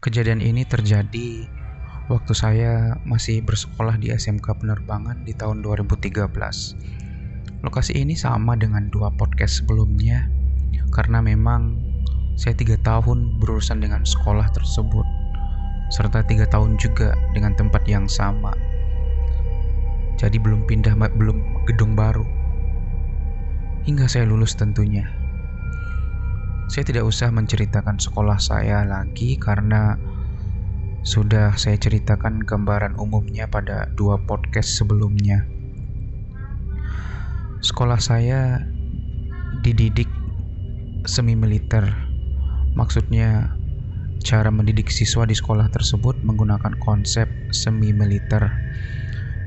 Kejadian ini terjadi waktu saya masih bersekolah di SMK Penerbangan di tahun 2013. Lokasi ini sama dengan dua podcast sebelumnya karena memang saya tiga tahun berurusan dengan sekolah tersebut serta tiga tahun juga dengan tempat yang sama. Jadi belum pindah belum gedung baru hingga saya lulus tentunya. Saya tidak usah menceritakan sekolah saya lagi karena sudah saya ceritakan gambaran umumnya pada dua podcast sebelumnya. Sekolah saya dididik semi militer. Maksudnya cara mendidik siswa di sekolah tersebut menggunakan konsep semi militer.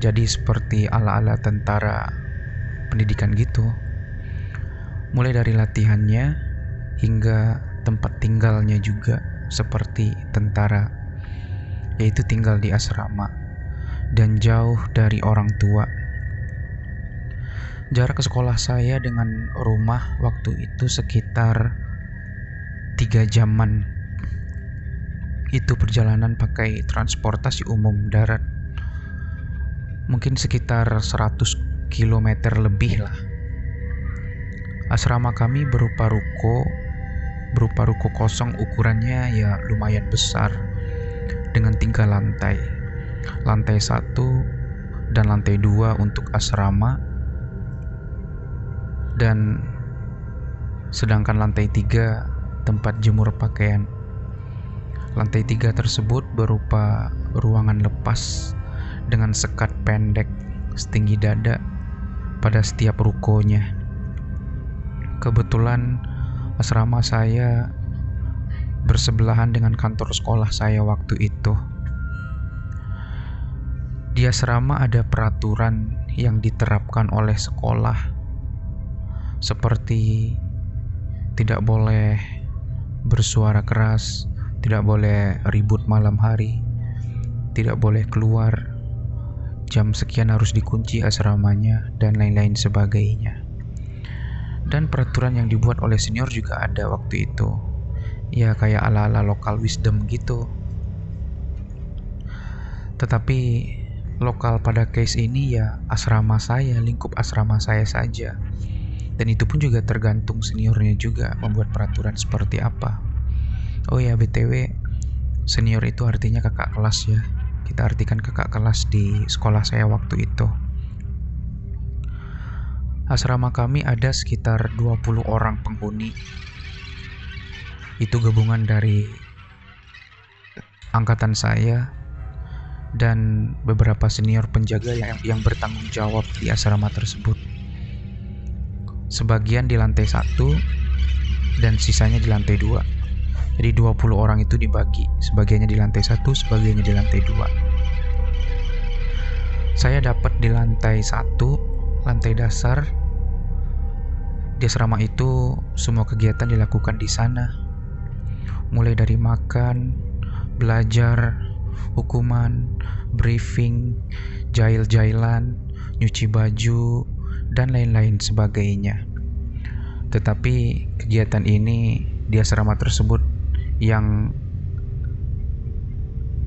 Jadi seperti ala-ala tentara pendidikan gitu. Mulai dari latihannya hingga tempat tinggalnya juga seperti tentara, yaitu tinggal di asrama dan jauh dari orang tua. Jarak ke sekolah saya dengan rumah waktu itu sekitar tiga jaman. Itu perjalanan pakai transportasi umum darat. Mungkin sekitar 100 km lebih lah. Asrama kami berupa ruko berupa ruko kosong ukurannya ya lumayan besar dengan tiga lantai. Lantai satu dan lantai dua untuk asrama dan sedangkan lantai tiga tempat jemur pakaian. Lantai tiga tersebut berupa ruangan lepas dengan sekat pendek setinggi dada pada setiap rukonya. Kebetulan asrama saya bersebelahan dengan kantor sekolah saya waktu itu. Di asrama ada peraturan yang diterapkan oleh sekolah, seperti tidak boleh bersuara keras, tidak boleh ribut malam hari, tidak boleh keluar, jam sekian harus dikunci asramanya, dan lain-lain sebagainya dan peraturan yang dibuat oleh senior juga ada waktu itu. Ya kayak ala-ala lokal wisdom gitu. Tetapi lokal pada case ini ya asrama saya lingkup asrama saya saja. Dan itu pun juga tergantung seniornya juga membuat peraturan seperti apa. Oh ya btw senior itu artinya kakak kelas ya. Kita artikan kakak kelas di sekolah saya waktu itu Asrama kami ada sekitar 20 orang penghuni. Itu gabungan dari angkatan saya dan beberapa senior penjaga yang, yang bertanggung jawab di asrama tersebut. Sebagian di lantai satu dan sisanya di lantai dua. Jadi 20 orang itu dibagi, sebagiannya di lantai satu, sebagiannya di lantai dua. Saya dapat di lantai satu lantai dasar. Di asrama itu, semua kegiatan dilakukan di sana, mulai dari makan, belajar, hukuman, briefing, jail-jailan, nyuci baju, dan lain-lain sebagainya. Tetapi kegiatan ini di asrama tersebut yang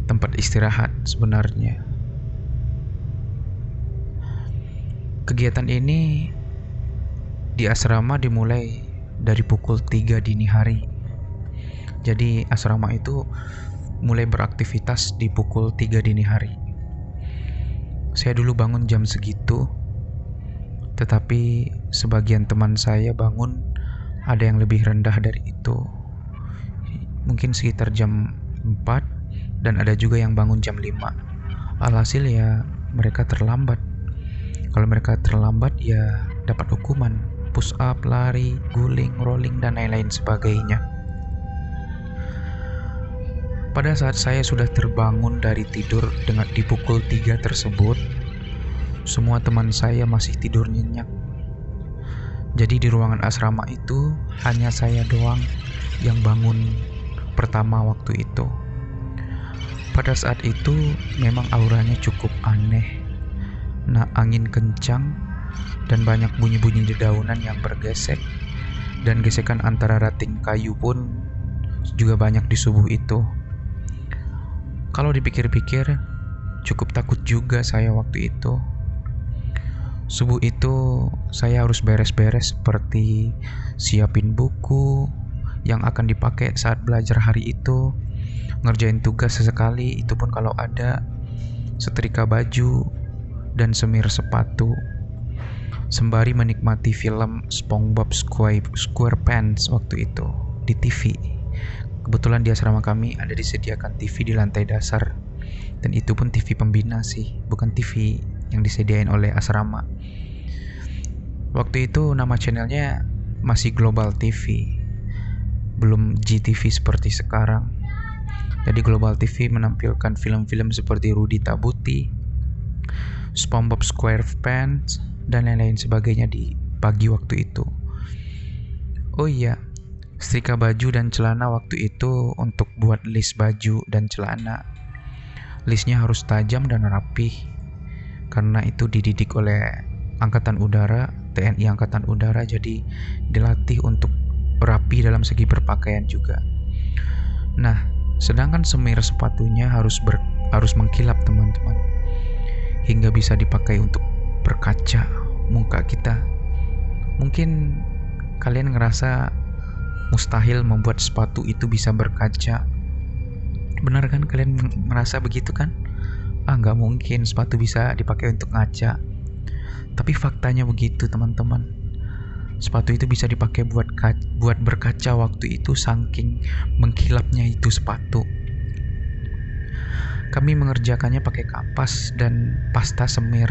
tempat istirahat sebenarnya Kegiatan ini di asrama dimulai dari pukul 3 dini hari. Jadi asrama itu mulai beraktivitas di pukul 3 dini hari. Saya dulu bangun jam segitu, tetapi sebagian teman saya bangun ada yang lebih rendah dari itu. Mungkin sekitar jam 4 dan ada juga yang bangun jam 5. Alhasil ya mereka terlambat kalau mereka terlambat ya dapat hukuman, push up, lari, guling, rolling dan lain-lain sebagainya. Pada saat saya sudah terbangun dari tidur dengan di pukul 3 tersebut, semua teman saya masih tidur nyenyak. Jadi di ruangan asrama itu hanya saya doang yang bangun pertama waktu itu. Pada saat itu memang auranya cukup aneh nah angin kencang dan banyak bunyi-bunyi dedaunan yang bergesek dan gesekan antara rating kayu pun juga banyak di subuh itu. Kalau dipikir-pikir, cukup takut juga saya waktu itu. Subuh itu saya harus beres-beres seperti siapin buku yang akan dipakai saat belajar hari itu, ngerjain tugas sesekali, itu pun kalau ada, setrika baju, dan semir sepatu. Sembari menikmati film SpongeBob SquarePants waktu itu di TV. Kebetulan di asrama kami ada disediakan TV di lantai dasar. Dan itu pun TV pembina sih, bukan TV yang disediain oleh asrama. Waktu itu nama channelnya masih Global TV, belum GTV seperti sekarang. Jadi Global TV menampilkan film-film seperti Rudy Tabuti, SpongeBob SquarePants, dan lain-lain sebagainya di pagi waktu itu. Oh iya, setrika baju dan celana waktu itu untuk buat list baju dan celana. Listnya harus tajam dan rapih, karena itu dididik oleh Angkatan Udara, TNI Angkatan Udara, jadi dilatih untuk rapi dalam segi berpakaian juga. Nah, sedangkan semir sepatunya harus ber, harus mengkilap teman-teman hingga bisa dipakai untuk berkaca muka kita. Mungkin kalian ngerasa mustahil membuat sepatu itu bisa berkaca. Benar kan kalian merasa begitu kan? Ah nggak mungkin sepatu bisa dipakai untuk ngaca. Tapi faktanya begitu teman-teman. Sepatu itu bisa dipakai buat buat berkaca waktu itu saking mengkilapnya itu sepatu. Kami mengerjakannya pakai kapas dan pasta semir,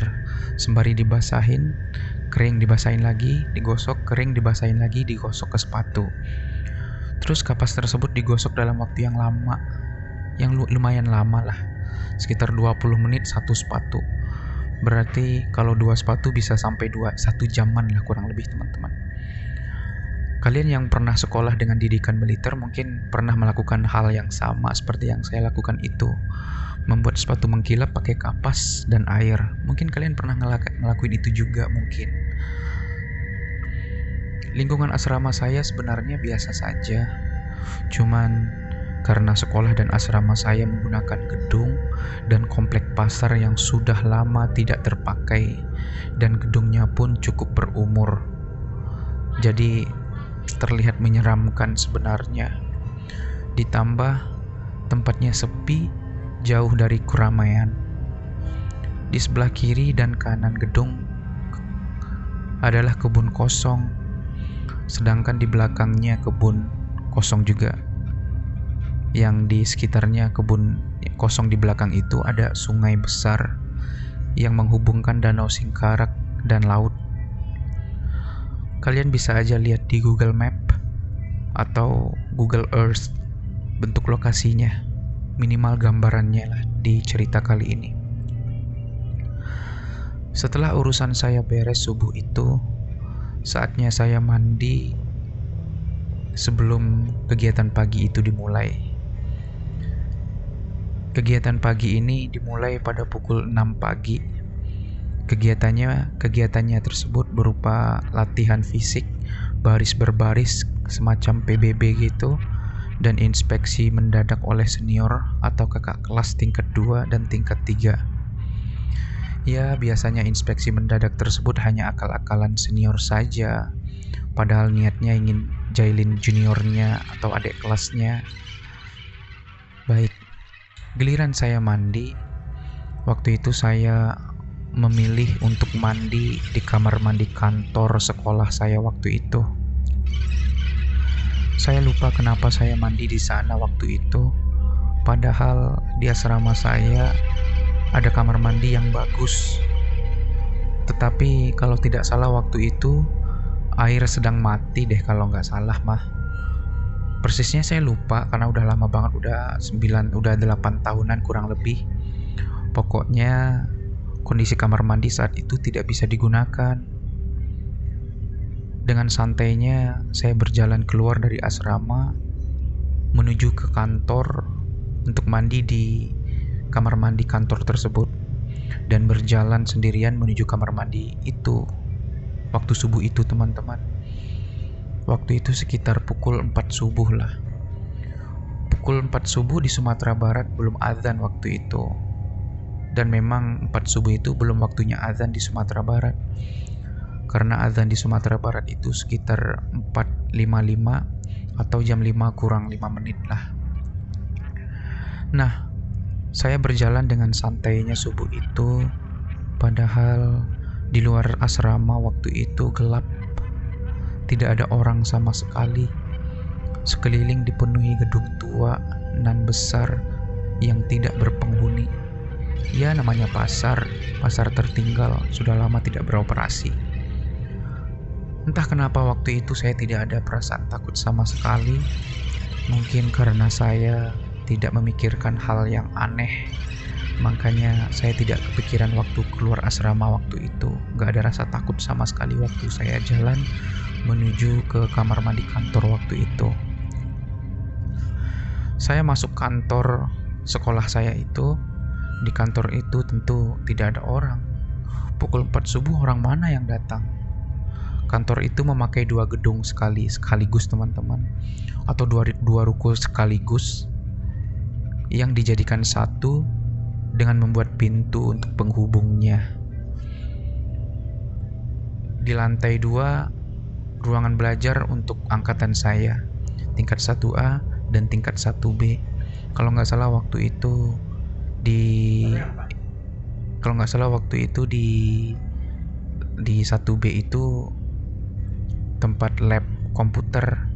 sembari dibasahin, kering dibasahin lagi, digosok, kering dibasahin lagi, digosok ke sepatu. Terus kapas tersebut digosok dalam waktu yang lama, yang lumayan lama lah, sekitar 20 menit satu sepatu. Berarti kalau dua sepatu bisa sampai dua satu jaman lah kurang lebih teman-teman. Kalian yang pernah sekolah dengan didikan militer mungkin pernah melakukan hal yang sama seperti yang saya lakukan itu membuat sepatu mengkilap pakai kapas dan air. Mungkin kalian pernah ngelakuin itu juga mungkin. Lingkungan asrama saya sebenarnya biasa saja. Cuman karena sekolah dan asrama saya menggunakan gedung dan komplek pasar yang sudah lama tidak terpakai dan gedungnya pun cukup berumur. Jadi terlihat menyeramkan sebenarnya. Ditambah tempatnya sepi jauh dari keramaian. Di sebelah kiri dan kanan gedung adalah kebun kosong, sedangkan di belakangnya kebun kosong juga. Yang di sekitarnya kebun kosong di belakang itu ada sungai besar yang menghubungkan Danau Singkarak dan laut. Kalian bisa aja lihat di Google Map atau Google Earth bentuk lokasinya minimal gambarannya lah di cerita kali ini. Setelah urusan saya beres subuh itu, saatnya saya mandi sebelum kegiatan pagi itu dimulai. Kegiatan pagi ini dimulai pada pukul 6 pagi. Kegiatannya kegiatannya tersebut berupa latihan fisik baris berbaris semacam PBB gitu dan inspeksi mendadak oleh senior atau kakak kelas tingkat 2 dan tingkat 3. Ya, biasanya inspeksi mendadak tersebut hanya akal-akalan senior saja, padahal niatnya ingin jailin juniornya atau adik kelasnya. Baik, giliran saya mandi. Waktu itu saya memilih untuk mandi di kamar mandi kantor sekolah saya waktu itu. Saya lupa kenapa saya mandi di sana waktu itu. Padahal di asrama saya ada kamar mandi yang bagus. Tetapi kalau tidak salah waktu itu air sedang mati deh kalau nggak salah mah. Persisnya saya lupa karena udah lama banget, udah 9, udah 8 tahunan kurang lebih. Pokoknya kondisi kamar mandi saat itu tidak bisa digunakan dengan santainya, saya berjalan keluar dari asrama menuju ke kantor untuk mandi di kamar mandi kantor tersebut dan berjalan sendirian menuju kamar mandi itu waktu subuh itu teman-teman. Waktu itu sekitar pukul 4 subuh lah. Pukul 4 subuh di Sumatera Barat belum azan waktu itu. Dan memang 4 subuh itu belum waktunya azan di Sumatera Barat. Karena azan di Sumatera Barat itu sekitar 4.55 atau jam 5 kurang 5 menit lah. Nah, saya berjalan dengan santainya subuh itu, padahal di luar asrama waktu itu gelap. Tidak ada orang sama sekali. Sekeliling dipenuhi gedung tua nan besar yang tidak berpenghuni. Ya namanya pasar, pasar tertinggal sudah lama tidak beroperasi. Entah kenapa waktu itu saya tidak ada perasaan takut sama sekali. Mungkin karena saya tidak memikirkan hal yang aneh. Makanya saya tidak kepikiran waktu keluar asrama waktu itu. Gak ada rasa takut sama sekali waktu saya jalan menuju ke kamar mandi kantor waktu itu. Saya masuk kantor sekolah saya itu. Di kantor itu tentu tidak ada orang. Pukul 4 subuh orang mana yang datang? Kantor itu memakai dua gedung sekali sekaligus teman-teman atau dua, dua ruko sekaligus yang dijadikan satu dengan membuat pintu untuk penghubungnya. Di lantai dua, ruangan belajar untuk angkatan saya, tingkat 1A dan tingkat 1B. Kalau nggak salah waktu itu di kalau nggak salah waktu itu di di 1B itu tempat lab komputer.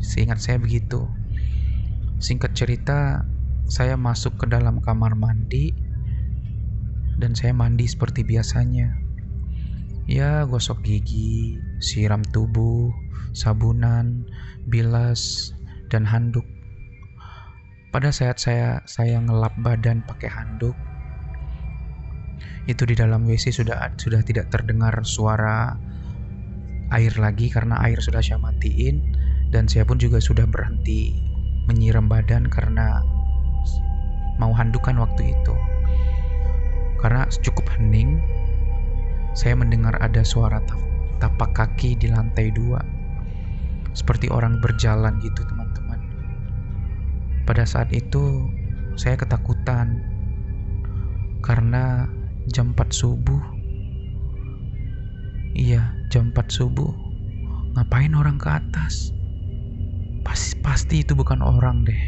Seingat saya begitu. Singkat cerita, saya masuk ke dalam kamar mandi dan saya mandi seperti biasanya. Ya, gosok gigi, siram tubuh, sabunan, bilas, dan handuk. Pada saat saya saya ngelap badan pakai handuk, itu di dalam WC sudah sudah tidak terdengar suara air lagi karena air sudah saya matiin dan saya pun juga sudah berhenti menyiram badan karena mau handukan waktu itu. Karena cukup hening, saya mendengar ada suara tapak kaki di lantai dua. Seperti orang berjalan gitu teman-teman. Pada saat itu, saya ketakutan. Karena jam 4 subuh. Iya, jam 4 subuh. Ngapain orang ke atas? Pasti, pasti itu bukan orang deh.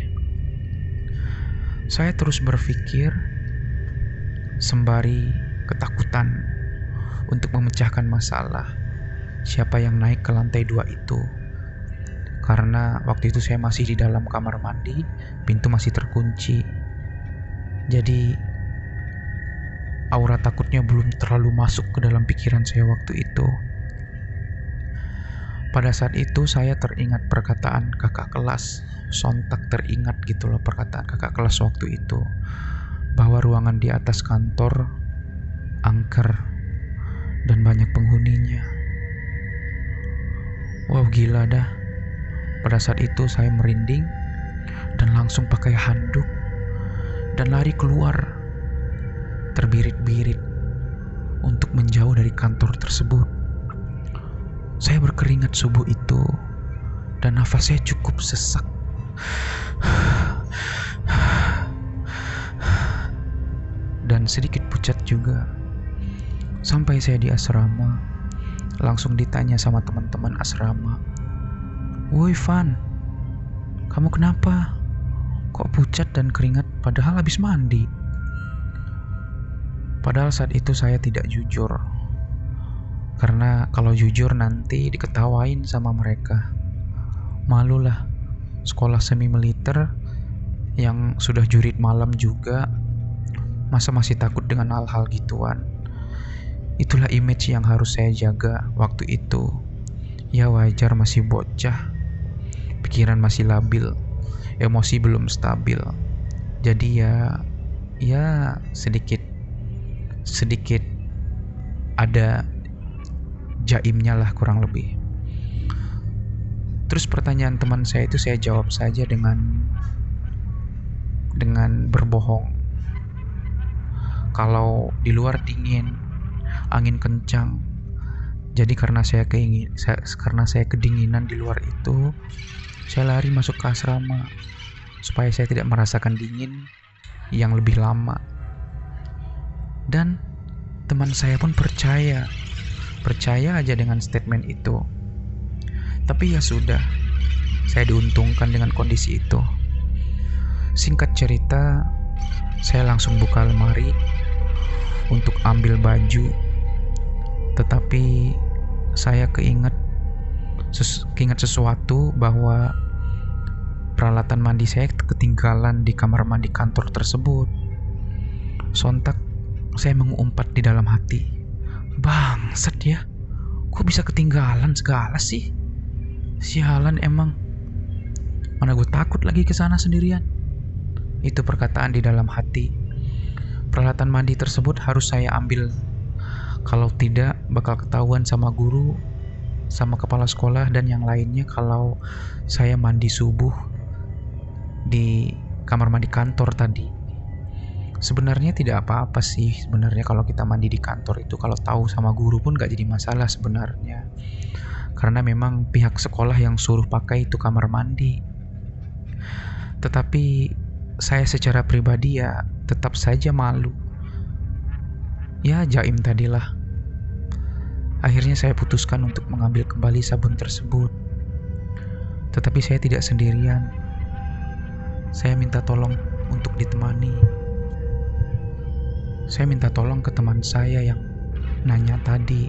Saya terus berpikir sembari ketakutan untuk memecahkan masalah siapa yang naik ke lantai dua itu. Karena waktu itu saya masih di dalam kamar mandi, pintu masih terkunci. Jadi aura takutnya belum terlalu masuk ke dalam pikiran saya waktu itu. Pada saat itu saya teringat perkataan kakak kelas, sontak teringat gitu loh perkataan kakak kelas waktu itu. Bahwa ruangan di atas kantor angker dan banyak penghuninya. Wow gila dah. Pada saat itu saya merinding dan langsung pakai handuk dan lari keluar terbirit-birit untuk menjauh dari kantor tersebut. Saya berkeringat subuh itu dan nafas saya cukup sesak. Dan sedikit pucat juga. Sampai saya di asrama, langsung ditanya sama teman-teman asrama. Woi Van, kamu kenapa? Kok pucat dan keringat padahal habis mandi? Padahal saat itu saya tidak jujur karena kalau jujur nanti diketawain sama mereka. Malulah sekolah semi militer yang sudah jurit malam juga masa masih takut dengan hal-hal gituan. Itulah image yang harus saya jaga waktu itu. Ya wajar masih bocah. Pikiran masih labil. Emosi belum stabil. Jadi ya ya sedikit sedikit ada jaimnya lah kurang lebih. Terus pertanyaan teman saya itu saya jawab saja dengan dengan berbohong. Kalau di luar dingin, angin kencang. Jadi karena saya keingin saya, karena saya kedinginan di luar itu, saya lari masuk ke asrama. supaya saya tidak merasakan dingin yang lebih lama. Dan teman saya pun percaya, percaya aja dengan statement itu. Tapi ya sudah, saya diuntungkan dengan kondisi itu. Singkat cerita, saya langsung buka lemari untuk ambil baju, tetapi saya keinget, ses, keinget sesuatu bahwa peralatan mandi saya ketinggalan di kamar mandi kantor tersebut. Sontak saya mengumpat di dalam hati. Bangsat ya, kok bisa ketinggalan segala sih? Sialan emang. Mana gue takut lagi ke sana sendirian. Itu perkataan di dalam hati. Peralatan mandi tersebut harus saya ambil. Kalau tidak, bakal ketahuan sama guru, sama kepala sekolah, dan yang lainnya kalau saya mandi subuh di kamar mandi kantor tadi. Sebenarnya tidak apa-apa sih sebenarnya kalau kita mandi di kantor itu kalau tahu sama guru pun gak jadi masalah sebenarnya. Karena memang pihak sekolah yang suruh pakai itu kamar mandi. Tetapi saya secara pribadi ya tetap saja malu. Ya jaim tadilah. Akhirnya saya putuskan untuk mengambil kembali sabun tersebut. Tetapi saya tidak sendirian saya minta tolong untuk ditemani. Saya minta tolong ke teman saya yang nanya tadi.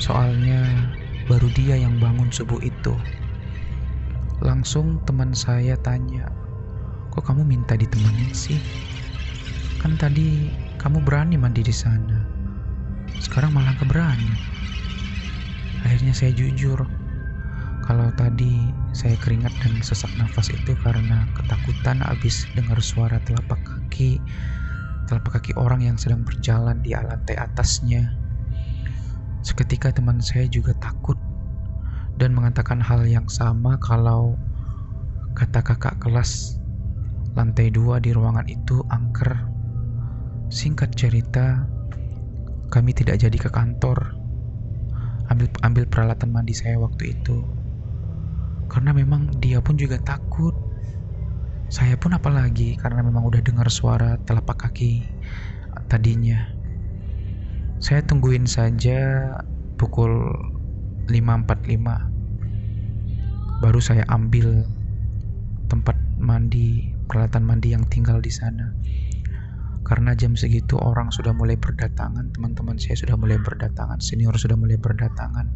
Soalnya baru dia yang bangun subuh itu. Langsung teman saya tanya, "Kok kamu minta ditemenin sih? Kan tadi kamu berani mandi di sana. Sekarang malah keberani." Akhirnya saya jujur, kalau tadi saya keringat dan sesak nafas itu karena ketakutan habis dengar suara telapak kaki telapak kaki orang yang sedang berjalan di lantai atasnya. Seketika teman saya juga takut dan mengatakan hal yang sama kalau kata kakak kelas lantai dua di ruangan itu angker. Singkat cerita, kami tidak jadi ke kantor. Ambil ambil peralatan mandi saya waktu itu karena memang dia pun juga takut. Saya pun apalagi karena memang udah dengar suara telapak kaki tadinya. Saya tungguin saja pukul 5.45 baru saya ambil tempat mandi, peralatan mandi yang tinggal di sana. Karena jam segitu orang sudah mulai berdatangan, teman-teman saya sudah mulai berdatangan, senior sudah mulai berdatangan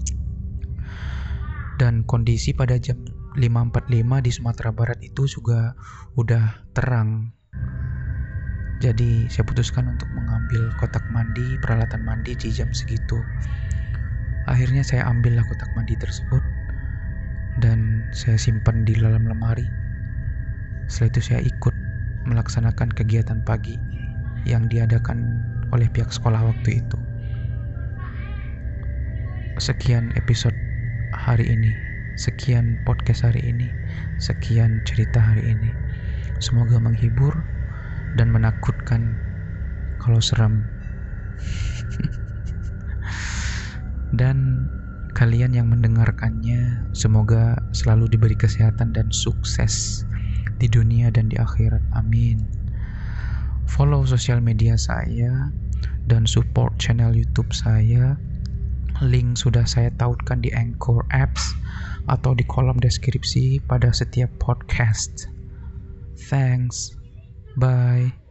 dan kondisi pada jam 5.45 di Sumatera Barat itu juga udah terang. Jadi saya putuskan untuk mengambil kotak mandi, peralatan mandi di jam segitu. Akhirnya saya ambillah kotak mandi tersebut dan saya simpan di dalam lemari. Setelah itu saya ikut melaksanakan kegiatan pagi yang diadakan oleh pihak sekolah waktu itu. Sekian episode hari ini. Sekian podcast hari ini. Sekian cerita hari ini. Semoga menghibur dan menakutkan kalau seram. dan kalian yang mendengarkannya semoga selalu diberi kesehatan dan sukses di dunia dan di akhirat. Amin. Follow sosial media saya dan support channel YouTube saya Link sudah saya tautkan di Anchor Apps atau di kolom deskripsi pada setiap podcast. Thanks. Bye.